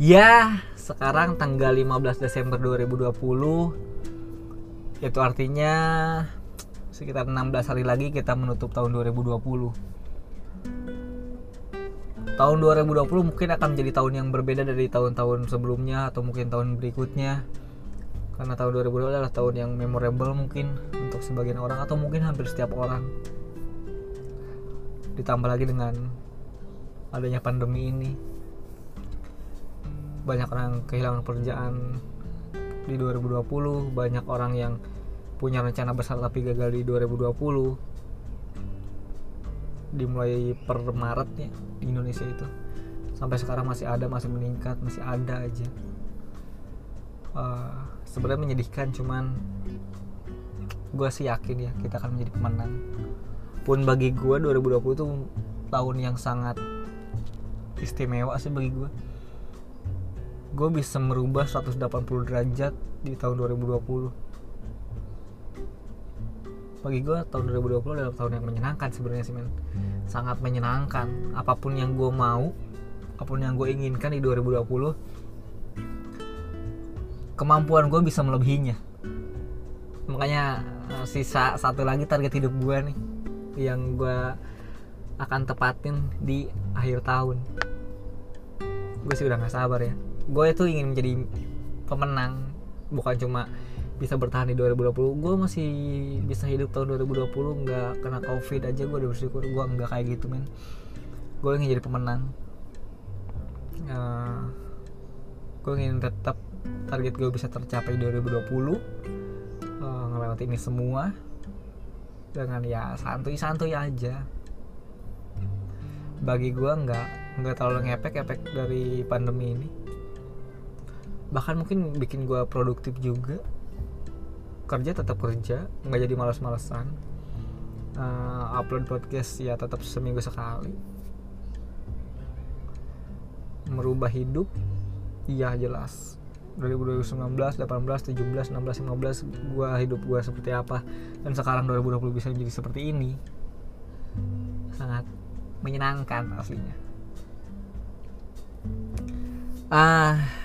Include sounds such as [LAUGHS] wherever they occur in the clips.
Ya, sekarang tanggal 15 Desember 2020 Itu artinya sekitar 16 hari lagi kita menutup tahun 2020 Tahun 2020 mungkin akan menjadi tahun yang berbeda dari tahun-tahun sebelumnya atau mungkin tahun berikutnya. Karena tahun 2020 adalah tahun yang memorable mungkin untuk sebagian orang atau mungkin hampir setiap orang. Ditambah lagi dengan adanya pandemi ini banyak orang kehilangan pekerjaan di 2020 banyak orang yang punya rencana besar tapi gagal di 2020 dimulai per Maret ya di Indonesia itu. Sampai sekarang masih ada masih meningkat masih ada aja. Uh, sebenarnya menyedihkan cuman gue sih yakin ya kita akan menjadi pemenang. Pun bagi gue 2020 itu tahun yang sangat istimewa sih bagi gue gue bisa merubah 180 derajat di tahun 2020 bagi gue tahun 2020 adalah tahun yang menyenangkan sebenarnya sih men. Sangat menyenangkan. Apa pun yang gue mau apa pun yang gue inginkan di 2020 kemampuan gue bisa melebihinya. Makanya eh, sisa satu lagi target hidup gue nih yang gue akan tepatin di akhir tahun. Gue sih udah gak sabar ya gue itu ingin menjadi pemenang bukan cuma bisa bertahan di 2020 gue masih bisa hidup tahun 2020 nggak kena covid aja gue udah bersyukur. Gue nggak kayak gitu men. Gue ingin jadi pemenang. Uh, gue ingin tetap target gue bisa tercapai 2020 uh, ngelewati ini semua dengan ya santuy-santuy aja. Bagi gue nggak nggak terlalu ngepek efek dari pandemi ini bahkan mungkin bikin gue produktif juga. Kerja tetap kerja nggak jadi malas-malesan uh, upload podcast ya tetap seminggu sekali. Merubah hidup iya jelas. 2019, 18, 17, 16, 15 gua hidup gua seperti apa? Dan sekarang 2020 bisa menjadi seperti ini. Sangat menyenangkan aslinya. Ah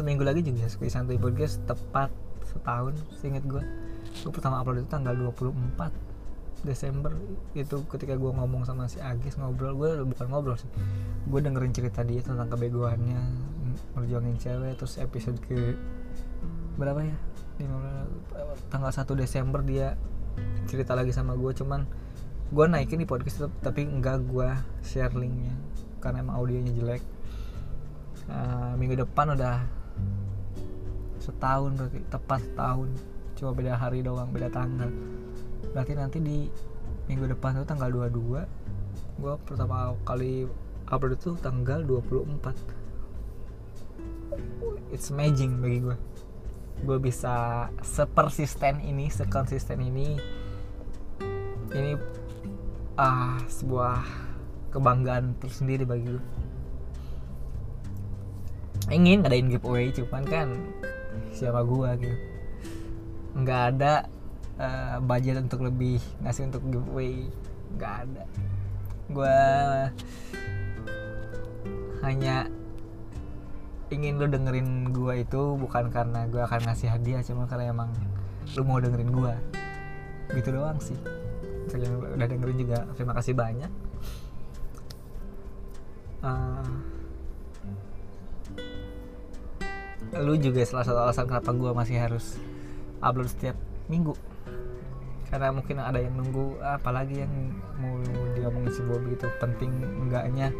seminggu lagi juga Squid Santuy Podcast tepat setahun seinget gue gue pertama upload itu tanggal 24 Desember. Itu ketika gue ngomong sama si Agis ngobrol gue bukan ngobrol sih. Gue dengerin cerita dia tentang kebegoannya merjuangin cewek terus episode ke berapa ya? tanggal 1 Desember dia cerita lagi sama gue cuman gue naikin di podcast itu tapi enggak gue share linknya karena emang audionya jelek. Uh, minggu depan udah setahun berarti tepat setahun. Cuma beda hari doang beda tanggal. Berarti nanti di minggu depan itu tanggal 22 gue pertama kali upload itu tanggal 24 it's amazing bagi gue gue bisa sepersisten ini sekonsisten ini. Ini ah sebuah kebanggaan tersendiri bagi gue ingin ngadain giveaway cuman kan siapa gua gitu. Nggak ada uh, budget untuk lebih ngasih untuk giveaway. Nggak ada. Gua hanya ingin lo dengerin gua itu bukan karena gua akan ngasih hadiah cuma karena emang lo mau dengerin gua. Gitu doang sih. Udah dengerin juga terima kasih banyak. Uh, lu juga salah satu alasan kenapa gue masih harus upload setiap minggu. Karena mungkin ada yang nunggu apalagi yang mau diomongin si Bobby itu penting enggaknya.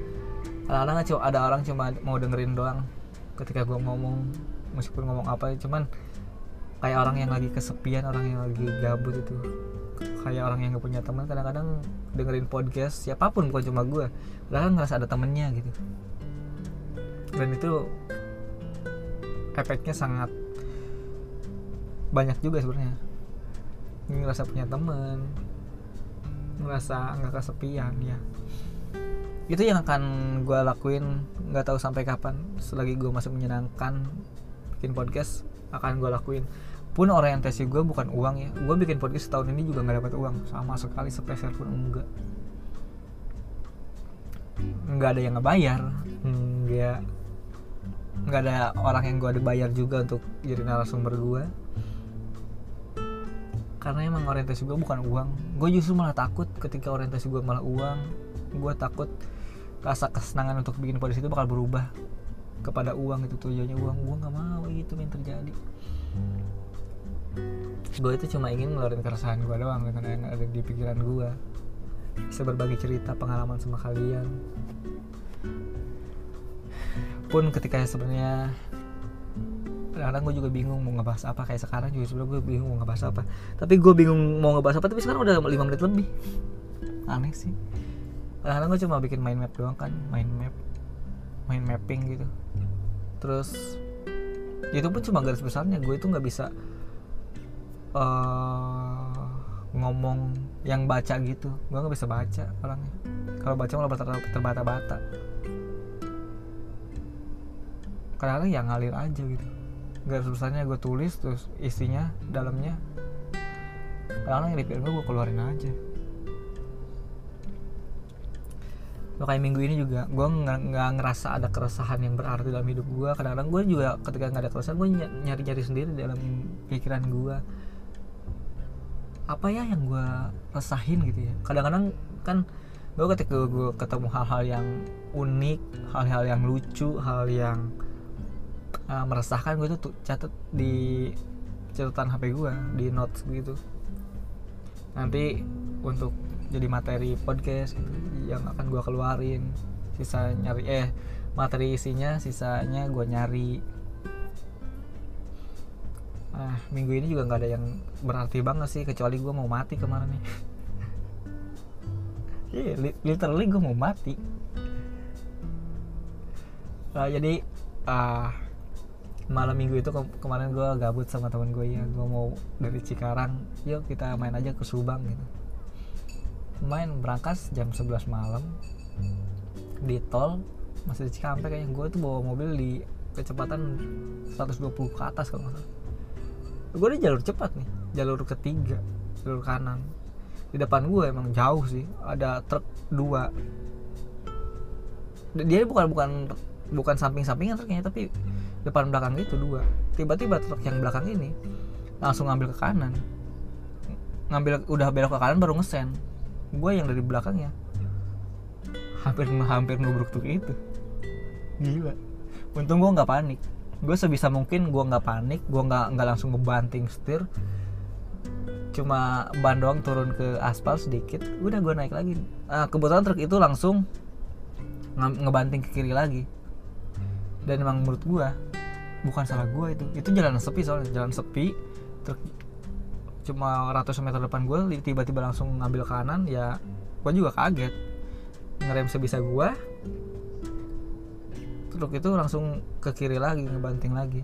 Kadang-kadang cuma ada orang cuma mau dengerin doang ketika gue ngomong meskipun ngomong apa cuman kayak orang yang lagi kesepian orang yang lagi gabut itu. Kayak orang yang gak punya teman kadang-kadang dengerin podcast siapa pun bukan cuma gue kadang ngerasa ada temennya gitu. Dan itu efeknya sangat banyak juga sebenarnya. Ngerasa punya temen ngerasa nggak kesepian ya. Itu yang akan gue lakuin nggak tahu sampai kapan. Selagi gue masih menyenangkan bikin podcast akan gue lakuin. Pun orientasi gue bukan uang ya. Gue bikin podcast tahun ini juga nggak dapat uang. Sama sekali sepeser pun enggak. Nggak ada yang ngebayar. Bahagia nggak ada orang yang gue ada bayar juga untuk jadi narasumber gue karena emang orientasi gue bukan uang. Gue justru malah takut ketika orientasi gue malah uang. Gue takut rasa kesenangan untuk bikin podcast itu bakal berubah kepada uang itu tujuannya uang. Gue nggak mau itu yang terjadi. Gue itu cuma ingin ngeluarin keresahan gue doang dengan yang ada di pikiran gue bisa berbagi cerita pengalaman sama kalian pun ketika sebenarnya kadang-kadang gue juga bingung mau ngebahas apa kayak sekarang juga sebenarnya gue bingung mau ngebahas apa. Tapi gue bingung mau ngebahas apa tapi sekarang udah 5 menit lebih. Aneh sih. Kadang-kadang gue cuma bikin mind map doang kan mind map mind mapping gitu. Terus itu pun cuma garis besarnya gue itu nggak bisa uh, ngomong yang baca gitu. Gue nggak bisa baca orangnya. Kalau baca malah terbata-bata kadang-kadang ya ngalir aja gitu. Garis besarnya gue tulis terus isinya dalamnya. Kadang-kadang yang di gue gue keluarin aja. Kayak minggu ini juga gue nggak ngerasa ada keresahan yang berarti dalam hidup gue kadang-kadang gue juga ketika nggak ada keresahan gue nyari-nyari sendiri dalam pikiran gue apa ya yang gue resahin gitu ya? Kadang-kadang kan gue ketika gue ketemu hal-hal yang unik hal-hal yang lucu hal yang uh, meresahkan gue tuh catat di catatan HP gue di notes gitu. Nanti untuk jadi materi podcast gitu, yang akan gue keluarin sisa nyari eh materi isinya sisanya gue nyari. Ah minggu ini juga nggak ada yang berarti banget sih kecuali gue mau mati kemarin nih. [LAUGHS] Yeah, literally gue mau mati. Uh, jadi uh, malam minggu itu ke kemarin gue gabut sama temen gue ya, gue mau dari Cikarang, yuk kita main aja ke Subang gitu. Main berangkas jam 11 malam di tol masih di Cikampek kayaknya. Gue tuh bawa mobil di kecepatan 120 ke atas kalau salah. Gue di jalur cepat nih jalur ketiga jalur kanan. Di depan gue emang jauh sih ada truk dua. Dia bukan bukan bukan samping-sampingan truknya tapi depan belakang itu dua. Tiba-tiba truk yang belakang ini langsung ngambil ke kanan. Ngambil udah belok ke kanan baru ngesen. Gue yang dari belakangnya. Hampir hampir nubruk tuh itu. Gila. Untung gue nggak panik. Gue sebisa mungkin gue nggak panik gue nggak nggak langsung ngebanting setir. Cuma ban doang turun ke aspal sedikit udah gue naik lagi. Nah, kebetulan truk itu langsung ngebanting ke kiri lagi. Dan emang menurut gue bukan salah gue itu. Itu jalan sepi soalnya jalan sepi. Truk cuma ratusan meter depan gue tiba-tiba langsung ngambil kanan ya gue juga kaget. Ngerem sebisa gue truk itu langsung ke kiri lagi ngebanting lagi.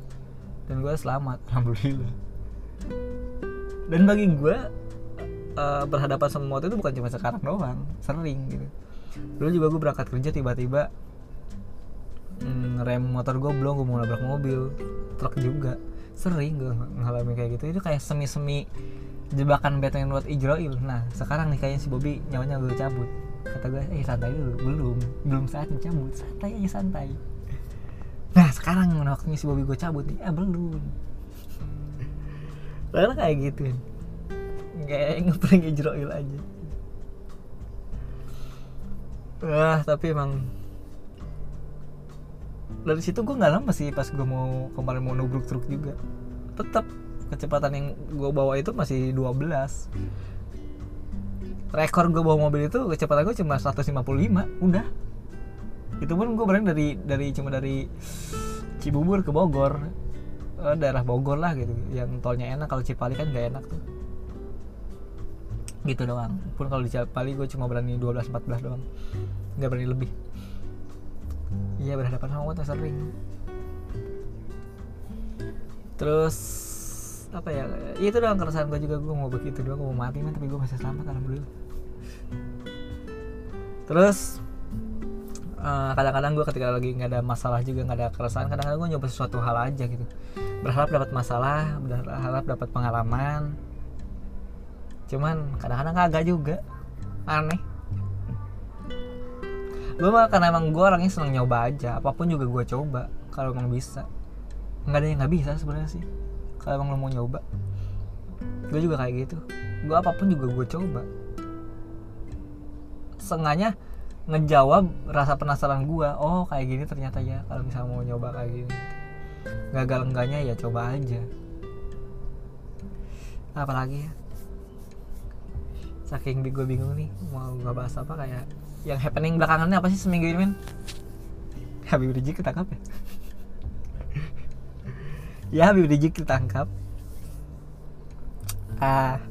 Dan gue selamat. Alhamdulillah. Dan bagi gue uh, berhadapan sama motor itu bukan cuma sekarang doang sering gitu. Dulu juga gue berangkat kerja tiba-tiba mm, rem motor gue belum gue mau nabrak mobil. Truk juga. Sering gue ngalamin kayak gitu. Itu kayak semi-semi jebakan Batman buat Ijroil. Nah sekarang nih kayaknya si Bobby nyawanya gue cabut. Kata gue eh santai dulu. Belum. Belum saatnya cabut. Santai aja santai. Nah sekarang waktunya si Bobby gue cabut nih. Ah belum. Karena kayak gitu. Kayak ngeprank Ijroil aja. Wah tapi emang dari situ gue nggak lama sih pas gue mau kemarin mau nubruk truk juga. Tetap kecepatan yang gue bawa itu masih 12 rekor gue bawa mobil itu kecepatan gue cuma 155 udah. Itu pun gue berani dari dari cuma dari Cibubur ke Bogor. Eh, daerah Bogor lah gitu yang tolnya enak kalau Cipali kan gak enak tuh. Gitu doang. Pun kalau di Cipali gue cuma berani 12 14 doang. Nggak berani lebih iya berhadapan sama motor sering terus apa ya itu doang keresahan gue juga. Gue mau begitu doang gue mau mati man tapi gue masih selamat alhamdulillah. Terus kadang kadang-kadang gue ketika lagi nggak ada masalah juga nggak ada keresahan kadang-kadang gue nyoba sesuatu hal aja gitu. Berharap dapat masalah berharap dapat pengalaman. Cuman kadang-kadang kagak juga. Aneh gue mah karena emang gue orangnya seneng nyoba aja. Apa pun juga gue coba kalau emang bisa. Nggak ada yang nggak bisa sebenarnya sih kalau emang lo mau nyoba. Gue juga kayak gitu. Gue apa pun juga gue coba. Sengaja ngejawab rasa penasaran gue oh kayak gini ternyata ya kalau misalnya mau nyoba kayak gini. Gagal enggaknya ya coba aja. Apalagi ya? Saking gue bingung nih mau nggak bahas apa kayak yang happening belakangan ini apa sih seminggu ini men Habib Rizik ketangkap ya? Ya Habib Rizik ketangkap. Ah.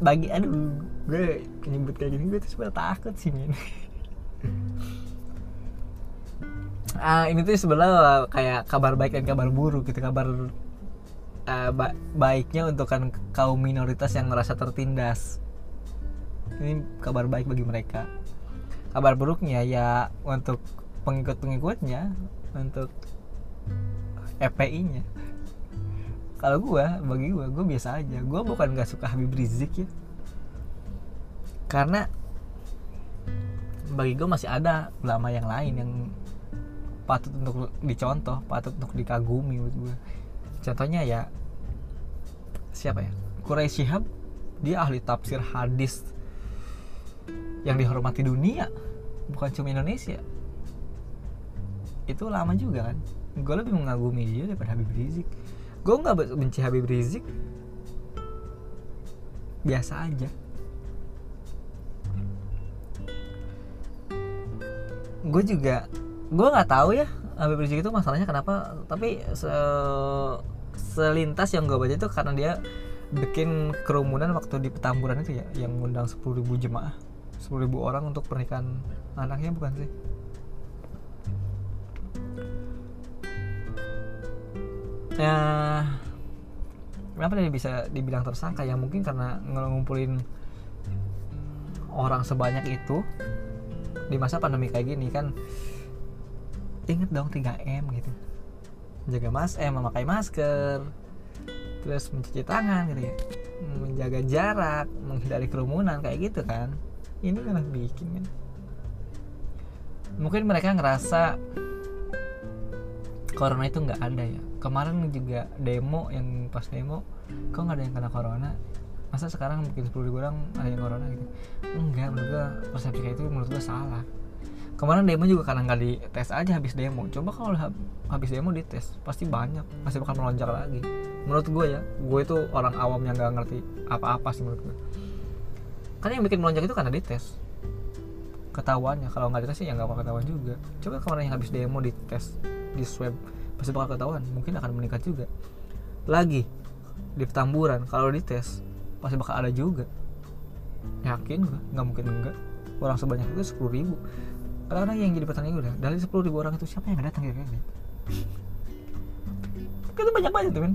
Bagi aduh gue nyebut kayak gini gue tuh sebenarnya takut sih men ah ini tuh sebenarnya kayak kabar baik dan kabar buruk gitu kabar uh, ba baiknya untuk kan kaum minoritas yang merasa tertindas ini kabar baik bagi mereka. Kabar buruknya ya untuk pengikut-pengikutnya untuk FPI-nya kalau gue bagi gue gue biasa aja. Gue bukan gak suka Habib Rizik ya. Karena bagi gue masih ada ulama yang lain yang patut untuk dicontoh patut untuk dikagumi menurut gue contohnya ya siapa ya? Quraisy Shihab dia ahli tafsir hadis yang dihormati dunia bukan cuma Indonesia. Itu lama juga kan? Gue lebih mengagumi dia daripada Habib Rizik. Gue nggak benci Habib Rizik. Biasa aja. Gue juga gue nggak tahu ya Habib Rizik itu masalahnya kenapa tapi se selintas yang gue baca itu karena dia bikin kerumunan waktu di Petamburan itu ya yang ngundang 10.000 jemaah 10.000 orang untuk pernikahan anaknya bukan sih? Ya kenapa dia bisa dibilang tersangka? Ya mungkin karena ngumpulin orang sebanyak itu di masa pandemi kayak gini kan? Inget dong 3M gitu. Menjaga mas eh memakai masker terus mencuci tangan gitu ya. Menjaga jarak menghindari kerumunan kayak gitu kan ini kan bikin kan? Mungkin mereka ngerasa corona itu nggak ada ya. Kemarin juga demo yang pas demo kok nggak ada yang kena corona? Masa sekarang mungkin 10 ribu orang ada yang corona gitu? Enggak menurut gua persepsi itu menurut gua salah. Kemarin demo juga karena nggak dites aja habis demo. Coba kalau habis demo dites pasti banyak masih bakal melonjak lagi. Menurut gue ya gue itu orang awam yang nggak ngerti apa-apa sih menurut gue karena yang bikin melonjak itu karena dites. Ketahuannya kalau nggak dites ya nggak bakal ketahuan juga. Coba kemarin yang habis demo dites di swab pasti bakal ketahuan. Mungkin akan meningkat juga. Lagi di petamburan kalau dites pasti bakal ada juga. Yakin gue nggak mungkin enggak. Orang sebanyak itu sepuluh ribu. Kadang-kadang yang jadi pertanyaan udah dari sepuluh ribu orang itu siapa yang datang ya kayaknya itu banyak banget tuh men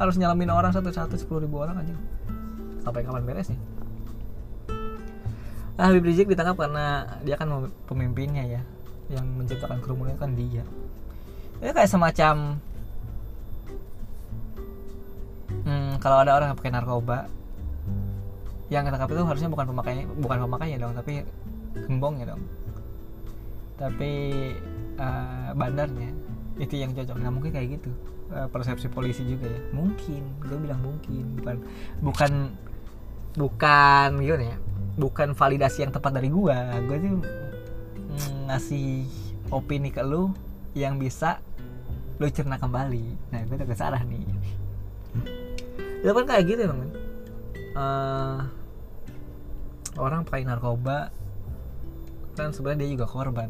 harus nyalamin orang satu-satu sepuluh ribu orang aja. Sampai kapan beresnya Habib Rizik ditangkap karena dia kan pemimpinnya ya yang menciptakan kerumunan kan dia. Itu kayak semacam hmm, kalau ada orang yang pakai narkoba yang ketangkap itu harusnya bukan pemakainya bukan pemakainya dong tapi gembongnya dong. Tapi uh, bandarnya itu yang cocok. Nah mungkin kayak gitu. Uh, persepsi polisi juga ya. Mungkin gue bilang mungkin bukan bukan bukan gimana ya bukan validasi yang tepat dari gue gue tuh mm, ngasih opini ke lu yang bisa lu cerna kembali. Nah gue udah salah nih. Itu kan kayak gitu bang uh, orang pakai narkoba kan sebenarnya dia juga korban.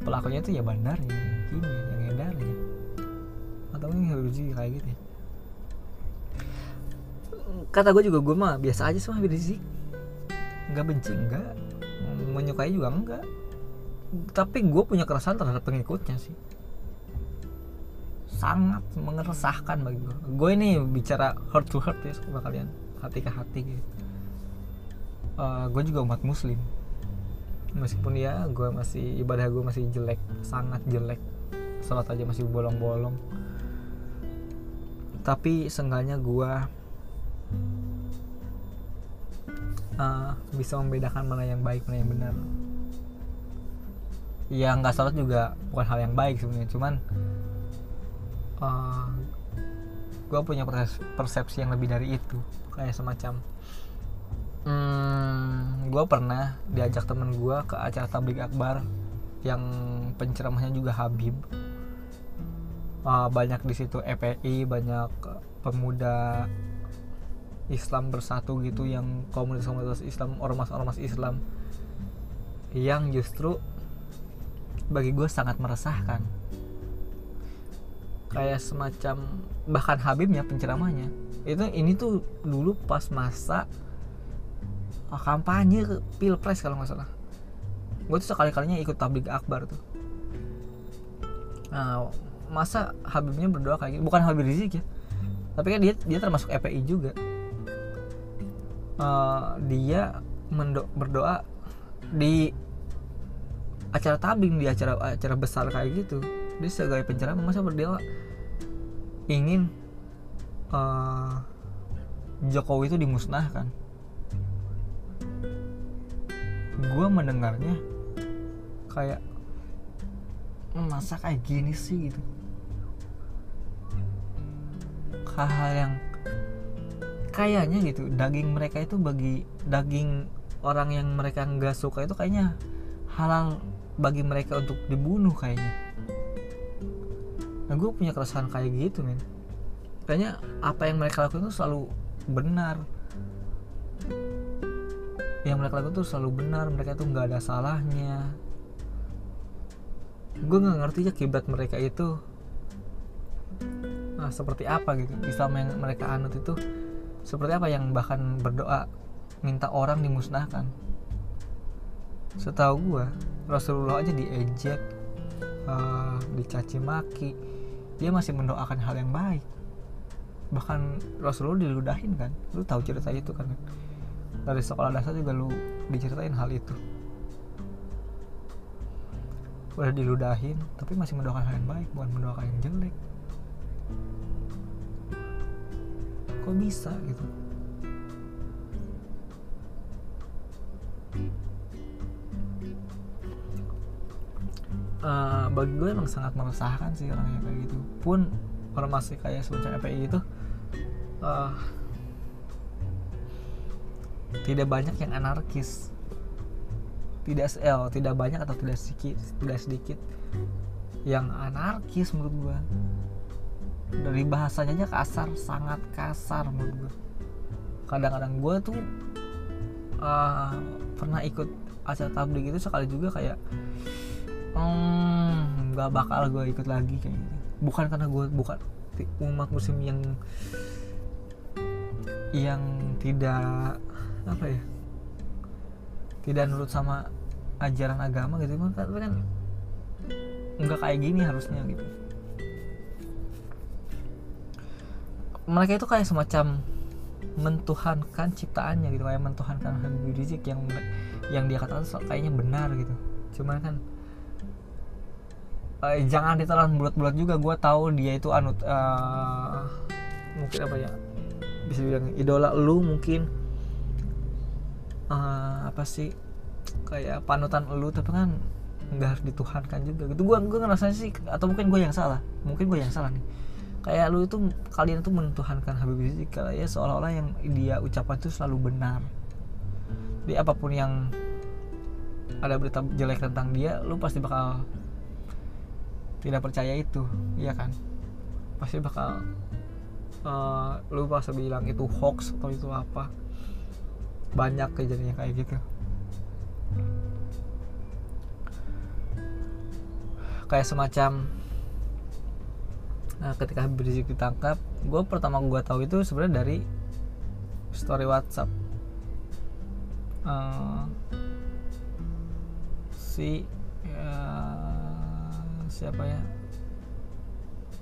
Pelakunya itu ya bandarnya ini yang edarnya atau ini harus kayak gitu ya. Kata gue juga gue mah biasa aja sama Habib Rizik nggak benci enggak menyukai juga enggak tapi gue punya keresahan terhadap pengikutnya sih. Sangat mengeresahkan bagi gue gue ini bicara heart to heart ya sama kalian. Hati ke hati gitu. Uh, gue juga umat muslim. Meskipun ya gue masih ibadah gue masih jelek sangat jelek. Sholat aja masih bolong-bolong. Tapi seenggaknya gue uh, bisa membedakan mana yang baik mana yang benar. Ya nggak sholat juga bukan hal yang baik sebenarnya cuman uh, gue punya persepsi yang lebih dari itu kayak semacam hmm, gue pernah diajak temen gue ke acara tablik akbar yang penceramahnya juga Habib. Uh, banyak di situ EPI banyak pemuda Islam bersatu gitu yang komunitas-komunitas Islam ormas-ormas Islam yang justru bagi gue sangat meresahkan. Kayak semacam bahkan Habibnya penceramahnya. Itu ini tuh dulu pas masa ah, kampanye pilpres kalau nggak salah. Gue tuh sekali kalinya ikut tablik akbar tuh. Nah masa Habibnya berdoa kayak gitu bukan Habib Rizik ya tapi kan dia dia termasuk EPI juga uh, dia mendo berdoa di acara tabing di acara acara besar kayak gitu. Dia sebagai penceramah masa berdoa ingin uh, Jokowi itu dimusnahkan? Gue mendengarnya kayak masa kayak gini sih? gitu. Hal-hal yang kayaknya gitu daging mereka itu bagi daging orang yang mereka nggak suka itu kayaknya halal bagi mereka untuk dibunuh kayaknya. Nah gue punya keresahan kayak gitu men. Kayaknya apa yang mereka lakukan itu selalu benar. Yang mereka lakukan itu selalu benar mereka itu nggak ada salahnya. Gue nggak ngerti ya kiblat mereka itu nah, seperti apa gitu Islam yang mereka anut itu seperti apa yang bahkan berdoa minta orang dimusnahkan? Setahu gue Rasulullah aja diejek uh, dicaci maki. Dia masih mendoakan hal yang baik. Bahkan Rasulullah diludahin kan? Lu tahu cerita itu kan? Dari sekolah dasar juga lu diceritain hal itu. Udah diludahin tapi masih mendoakan hal yang baik bukan mendoakan yang jelek kok bisa gitu. Uh, bagi gue emang sangat meresahkan sih orang yang kayak gitu. Pun orang masih kayak semacam FPI itu uh, tidak banyak yang anarkis. Tidak eh, tidak banyak atau tidak sedikit tidak sedikit yang anarkis menurut gue dari bahasanya aja kasar sangat kasar menurut gue kadang-kadang gue tuh uh, pernah ikut acara tablik itu sekali juga kayak hmm, nggak bakal gue ikut lagi kayak gitu. Bukan karena gue bukan. Umat muslim yang yang tidak apa ya tidak nurut sama ajaran agama gitu tapi kan nggak kayak gini harusnya gitu mereka itu kayak semacam mentuhankan ciptaannya gitu kayak mentuhankan Habib Rizik yang yang dia katakan kayaknya benar gitu. Cuman kan uh, jangan ditelan bulat-bulat juga. Gue tahu dia itu anut uh, mungkin apa ya bisa bilang idola lu mungkin uh, apa sih kayak panutan lu tapi kan nggak harus dituhankan juga gitu. Gue gue ngerasa sih atau mungkin gue yang salah mungkin gue yang salah nih kayak lu itu kalian tuh mentuhankan Habib Rizik kayak seolah-olah yang dia ucapan itu selalu benar. Di apa pun yang ada berita jelek tentang dia lu pasti bakal tidak percaya itu iya kan? Pasti bakal uh, lu pasti bilang itu hoax atau itu apa. Banyak kejadiannya kayak gitu. Kayak semacam nah, ketika Habib Rizik ditangkap gue pertama gue tahu itu sebenarnya dari story WhatsApp. Uh, si uh, siapa ya?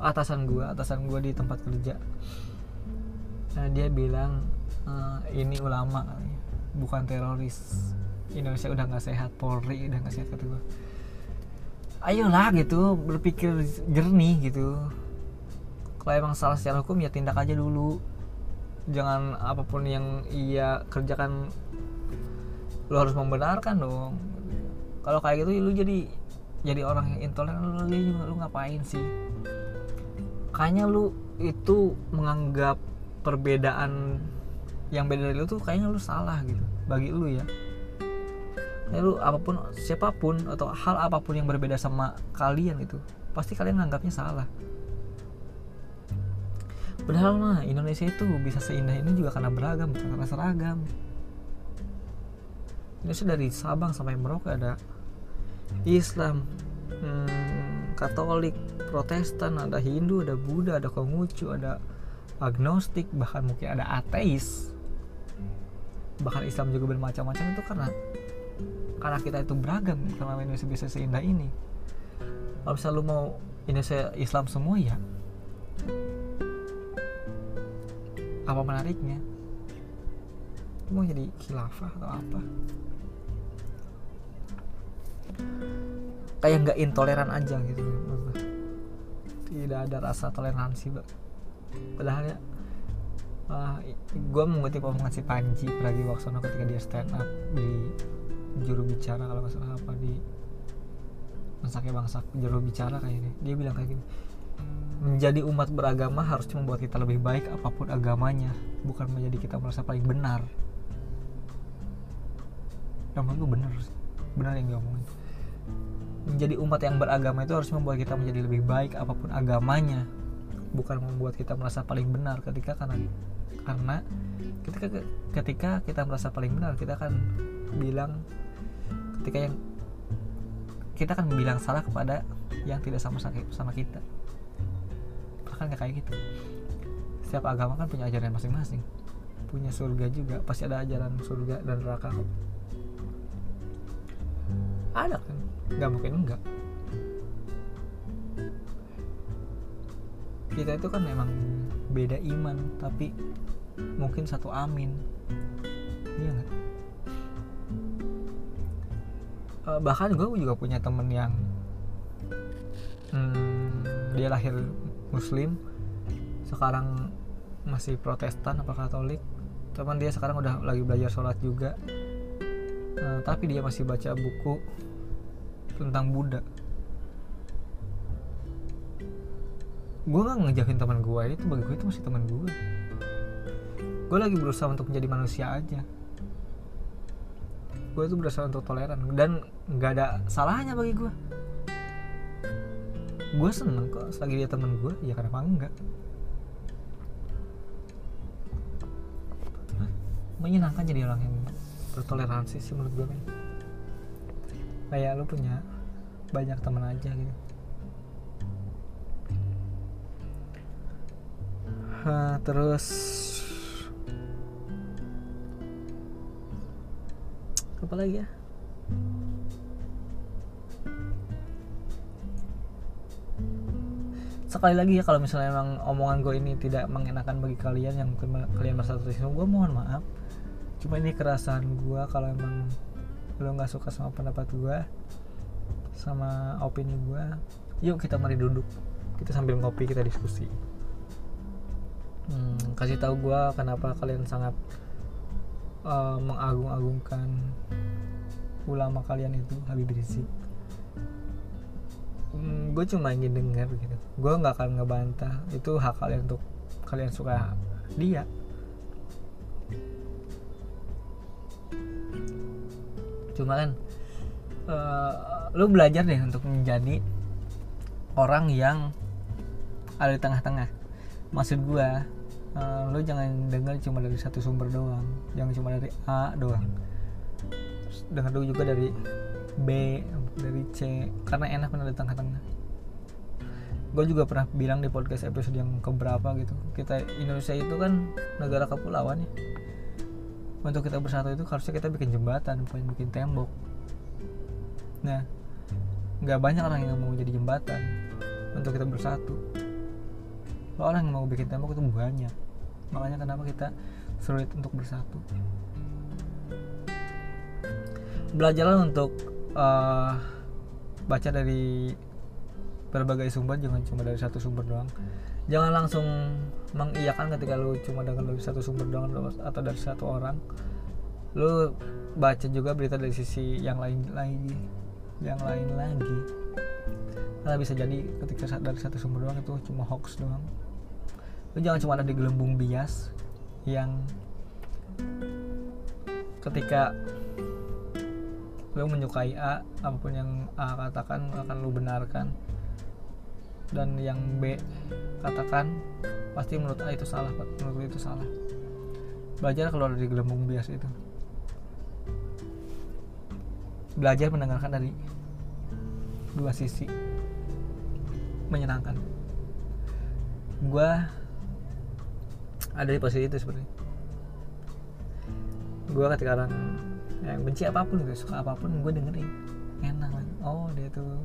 Atasan gue atasan gue di tempat kerja. Nah dia bilang e, ini ulama bukan teroris. Indonesia udah nggak sehat Polri udah nggak sehat kata gue ayolah gitu berpikir jernih gitu kalau emang salah secara hukum ya tindak aja dulu. Jangan apa pun yang ia kerjakan lu harus membenarkan dong. Kalau kayak gitu lu jadi jadi orang yang intoleran lu, lu, lu ngapain sih? Kayaknya lu itu menganggap perbedaan yang beda dari lu tuh kayaknya lu salah gitu bagi lu ya. Lu apa pun siapa pun atau hal apa pun yang berbeda sama kalian itu pasti kalian menganggapnya salah padahal mah Indonesia itu bisa seindah ini juga karena beragam bukan karena seragam Indonesia dari Sabang sampai Merauke ada Islam hmm, Katolik Protestan ada Hindu ada Buddha ada Konghucu ada agnostik bahkan mungkin ada ateis. Bahkan Islam juga bermacam-macam itu karena karena kita itu beragam karena Indonesia bisa seindah ini. Kalau misalnya lu mau Indonesia Islam semua ya apa menariknya? Mau jadi khilafah atau apa? Kayak nggak intoleran aja gitu tidak ada rasa toleransi mbak. Padahal ya uh, gue mengutip omongan si Panji Pragiwaksono ketika dia stand up di juru bicara kalau nggak apa di masaknya bangsa juru bicara kayaknya. Dia bilang kayak gini menjadi umat beragama harus membuat kita lebih baik apa pun agamanya bukan menjadi kita merasa paling benar. Yang gue benar benar yang dia omongin menjadi umat yang beragama itu harus membuat kita menjadi lebih baik apa pun agamanya bukan membuat kita merasa paling benar ketika karena karena ketika ketika kita merasa paling benar kita akan bilang ketika yang kita akan bilang salah kepada yang tidak sama sama kita bahkan kayak gitu. Setiap agama kan punya ajaran masing-masing. Punya surga juga pasti ada ajaran surga dan neraka. Ada kan? Nggak mungkin enggak. Kita itu kan memang beda iman tapi mungkin satu amin. Iya nggak? Uh, bahkan gue juga punya temen yang hmm, dia lahir muslim sekarang masih protestan apa katolik. Teman dia sekarang udah lagi belajar sholat juga. Uh, tapi dia masih baca buku tentang Buddha. Gue gak ngejauhin teman gue itu bagi gue itu masih teman gue gue lagi berusaha untuk menjadi manusia aja. Gue itu berusaha untuk toleran dan nggak ada salahnya bagi gue gue seneng kok selagi dia teman gue ya kenapa enggak? Menyenangkan jadi orang yang bertoleransi sih menurut gue kayak lu punya banyak teman aja gitu. Uh, terus apa lagi ya sekali lagi ya kalau misalnya emang omongan gue ini tidak mengenakan bagi kalian yang mungkin kalian merasa tersinggung gue mohon maaf. Cuma ini kerasan gue kalau emang lo nggak suka sama pendapat gue sama opini gue yuk kita mari duduk. Kita sambil ngopi kita diskusi. Hmm, kasih tahu gue kenapa kalian sangat uh, mengagung-agungkan ulama kalian itu Habib Rizik hmm, gue cuma ingin dengar gitu. Gue nggak akan ngebantah. Itu hak kalian untuk kalian suka dia. Cuma kan uh, lu belajar deh untuk menjadi orang yang ada di tengah-tengah. Maksud gue uh, lu jangan dengar cuma dari satu sumber doang. Jangan cuma dari A doang. Dengar dulu juga dari B dari C karena enak di tengah-tengah. Gue juga pernah bilang di podcast episode yang keberapa gitu kita Indonesia itu kan negara kepulauan ya. Untuk kita bersatu itu harusnya kita bikin jembatan bukan bikin tembok. Nah nggak banyak orang yang mau jadi jembatan untuk kita bersatu. Orang yang mau bikin tembok itu banyak. Makanya kenapa kita sulit untuk bersatu. Belajarlah untuk uh, baca dari berbagai sumber jangan cuma dari satu sumber doang. Jangan langsung mengiyakan ketika lu cuma dengan dari satu sumber doang atau dari satu orang. Lu baca juga berita dari sisi yang lain lagi. Yang lain lagi. Karena bisa jadi ketika dari satu sumber doang itu cuma hoax doang. Lu jangan cuma ada di gelembung bias yang ketika lu menyukai A apa pun yang A katakan akan lu benarkan. Dan yang B katakan pasti menurut A itu salah menurut lu itu salah. Belajar keluar dari gelembung bias itu. Belajar mendengarkan dari dua sisi. Menyenangkan. Gue ada di posisi itu sebenarnya. Gue ketika orang yang benci apa pun gitu suka apa pun gue dengerin. Enak kan oh dia tuh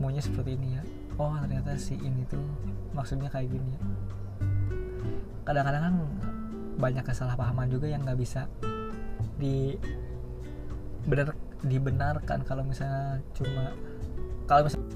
maunya seperti ini ya. Oh ternyata si ini tuh maksudnya kayak gini ya. Kadang-kadang kan banyak kesalahpahaman juga yang nggak bisa di benar dibenarkan kalau misalnya cuma kalau misalnya